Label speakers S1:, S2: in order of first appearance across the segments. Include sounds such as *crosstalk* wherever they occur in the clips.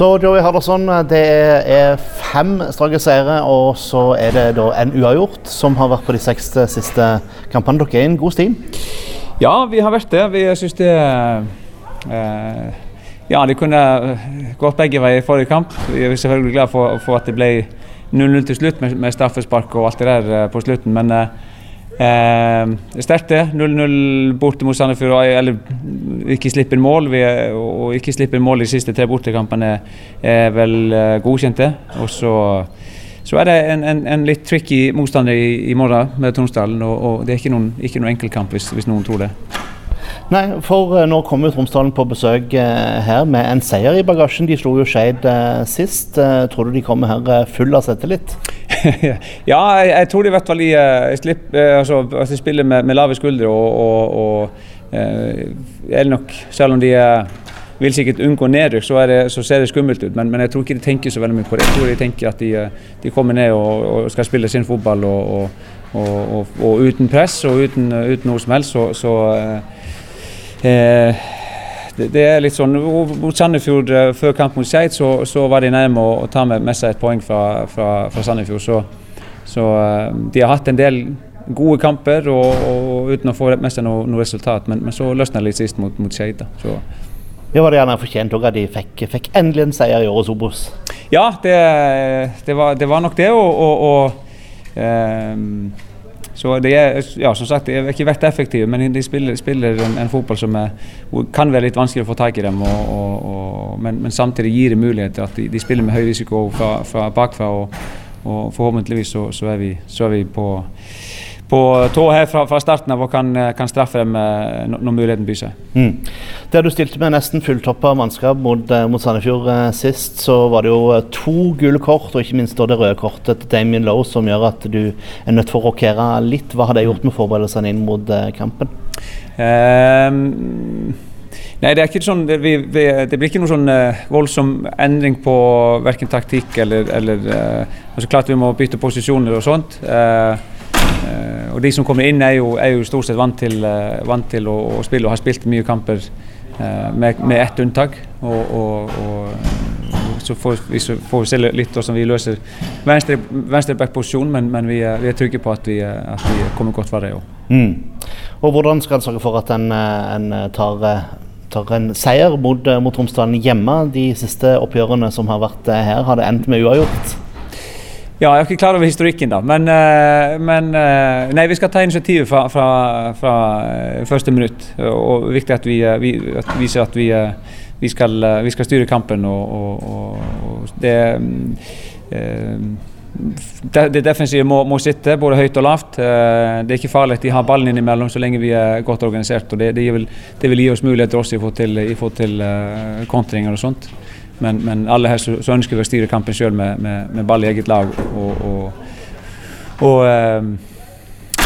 S1: Så Joey Harderson, det er fem strake seire, og så er det da en uavgjort som har vært på de seks siste kampene. Dere er en god stim?
S2: Ja, vi har vært det. Vi syns det eh, Ja, det kunne gått begge veier i forrige kamp. Vi er selvfølgelig glad for, for at det ble 0-0 til slutt med, med, straffespark og alt det der eh, på slutten, men eh, er sterkt det. 0-0 borte mot Sandefjord, eller ikke slippe inn mål. Vi og ikke slippe inn mål de siste tre bortekampene er vel eh, godkjente. Og så, så er det en, en, en, litt tricky motstander i, i morgen med Tromsdalen, og, og, det er ikke noen, ikke noen enkeltkamp hvis, hvis noen tror det.
S1: Nei, for uh, nå kommer Tromsdalen på besøk uh, her med en seier i bagasjen. De slo jo Skeid sist. tror du de kommer her full av selvtillit? *laughs*
S2: ja, jeg, jeg, tror de hvert fall de, slipp, altså, altså spiller med, med, lave skuldre og, og, og er nok, selv om de vil sikkert unngå nedrykk, så, så, ser det skummelt ut. Men, men, jeg tror ikke de tenker så veldig mye på det. Jeg tror de tenker at de, de kommer ned og, og, skal spille sin fotball og, uten press og uten, uten, noe som helst. Så, så Eh, det, det, er litt sånn, Mot Sandefjord eh, før kamp mot Skeid så, så, var de nærme å, ta med, med seg et poeng fra, fra, fra Sandefjord. Så, så, eh, de har hatt en del gode kamper og, og uten å få med seg noe, noe resultat. Men, men, så løsna det litt sist mot, mot Skeid.
S1: Ja, var det gjerne fortjent at de fikk, fikk, endelig en seier i årets Obos?
S2: Ja, det, det, var, det, var, nok det. og, og, og eh, så de er, ja, som sagt, de har ikke vært effektive, men de spiller, spiller en, en, fotball som er, kan være litt vanskelig å få tak i dem. Og, og, og, men, men, samtidig gir det muligheter at de, de spiller med høy risiko fra, fra bakfra. Og, forhåpentligvis så, så, er vi, så er vi på på tå her fra, fra, starten av og kan, kan straffe dem eh, når muligheten byr seg. Mm.
S1: Der du stilte med nesten fulltoppa mannskap mot, eh, mot, Sandefjord eh, sist, så var det jo to gule kort, og ikke minst det røde kortet til Damien Lowe, som gjør at du er nødt for å rokere litt. Hva har det gjort med forberedelsene inn mot kampen? Um
S2: Nei, det sånn, det, vi, vi, det blir ikke noen sånn uh, voldsom endring på verken taktikk eller, eller uh, altså Klart vi må bytte posisjoner og sånt. Uh, og De som kommer inn, er jo, er jo stort sett vant til, eh, vant til å, å, spille og har spilt mye kamper eh, med, med ett unntak. Og, og, og så får vi, får vi se litt hvordan vi løser venstre, venstreback-posisjonen, men, men vi, er, vi, er, trygge på at vi, at vi kommer godt fra det òg. Mm.
S1: Og hvordan skal en sørge for at en, en tar tar en seier mot, mot Romsdalen hjemme. De siste oppgjørene som har vært her, har det endt med uavgjort.
S2: Ja, jeg er ikke klar over historikken, da. Men, eh, men eh, nei, vi skal ta initiativet fra, fra, fra eh, første minutt. Og det er viktig at vi, vi at viser at vi, vi, skal, vi, skal, styre kampen. Og, og, og det, det defensive må, må, sitte både høyt og lavt. Det er ikke farlig at de har ballen innimellom så lenge vi er godt organisert. og Det, det, vil, det vil, gi oss muligheter også i forhold til, i forhold til kontringer og sånt. Men, men aller helst så, ønsker å styre kampen sjøl med, med, med, ball i eget lag. Og, og, og um,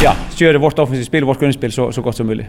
S2: ja, kjøre vårt offensive spill, vårt grunnspill, så, så godt som mulig.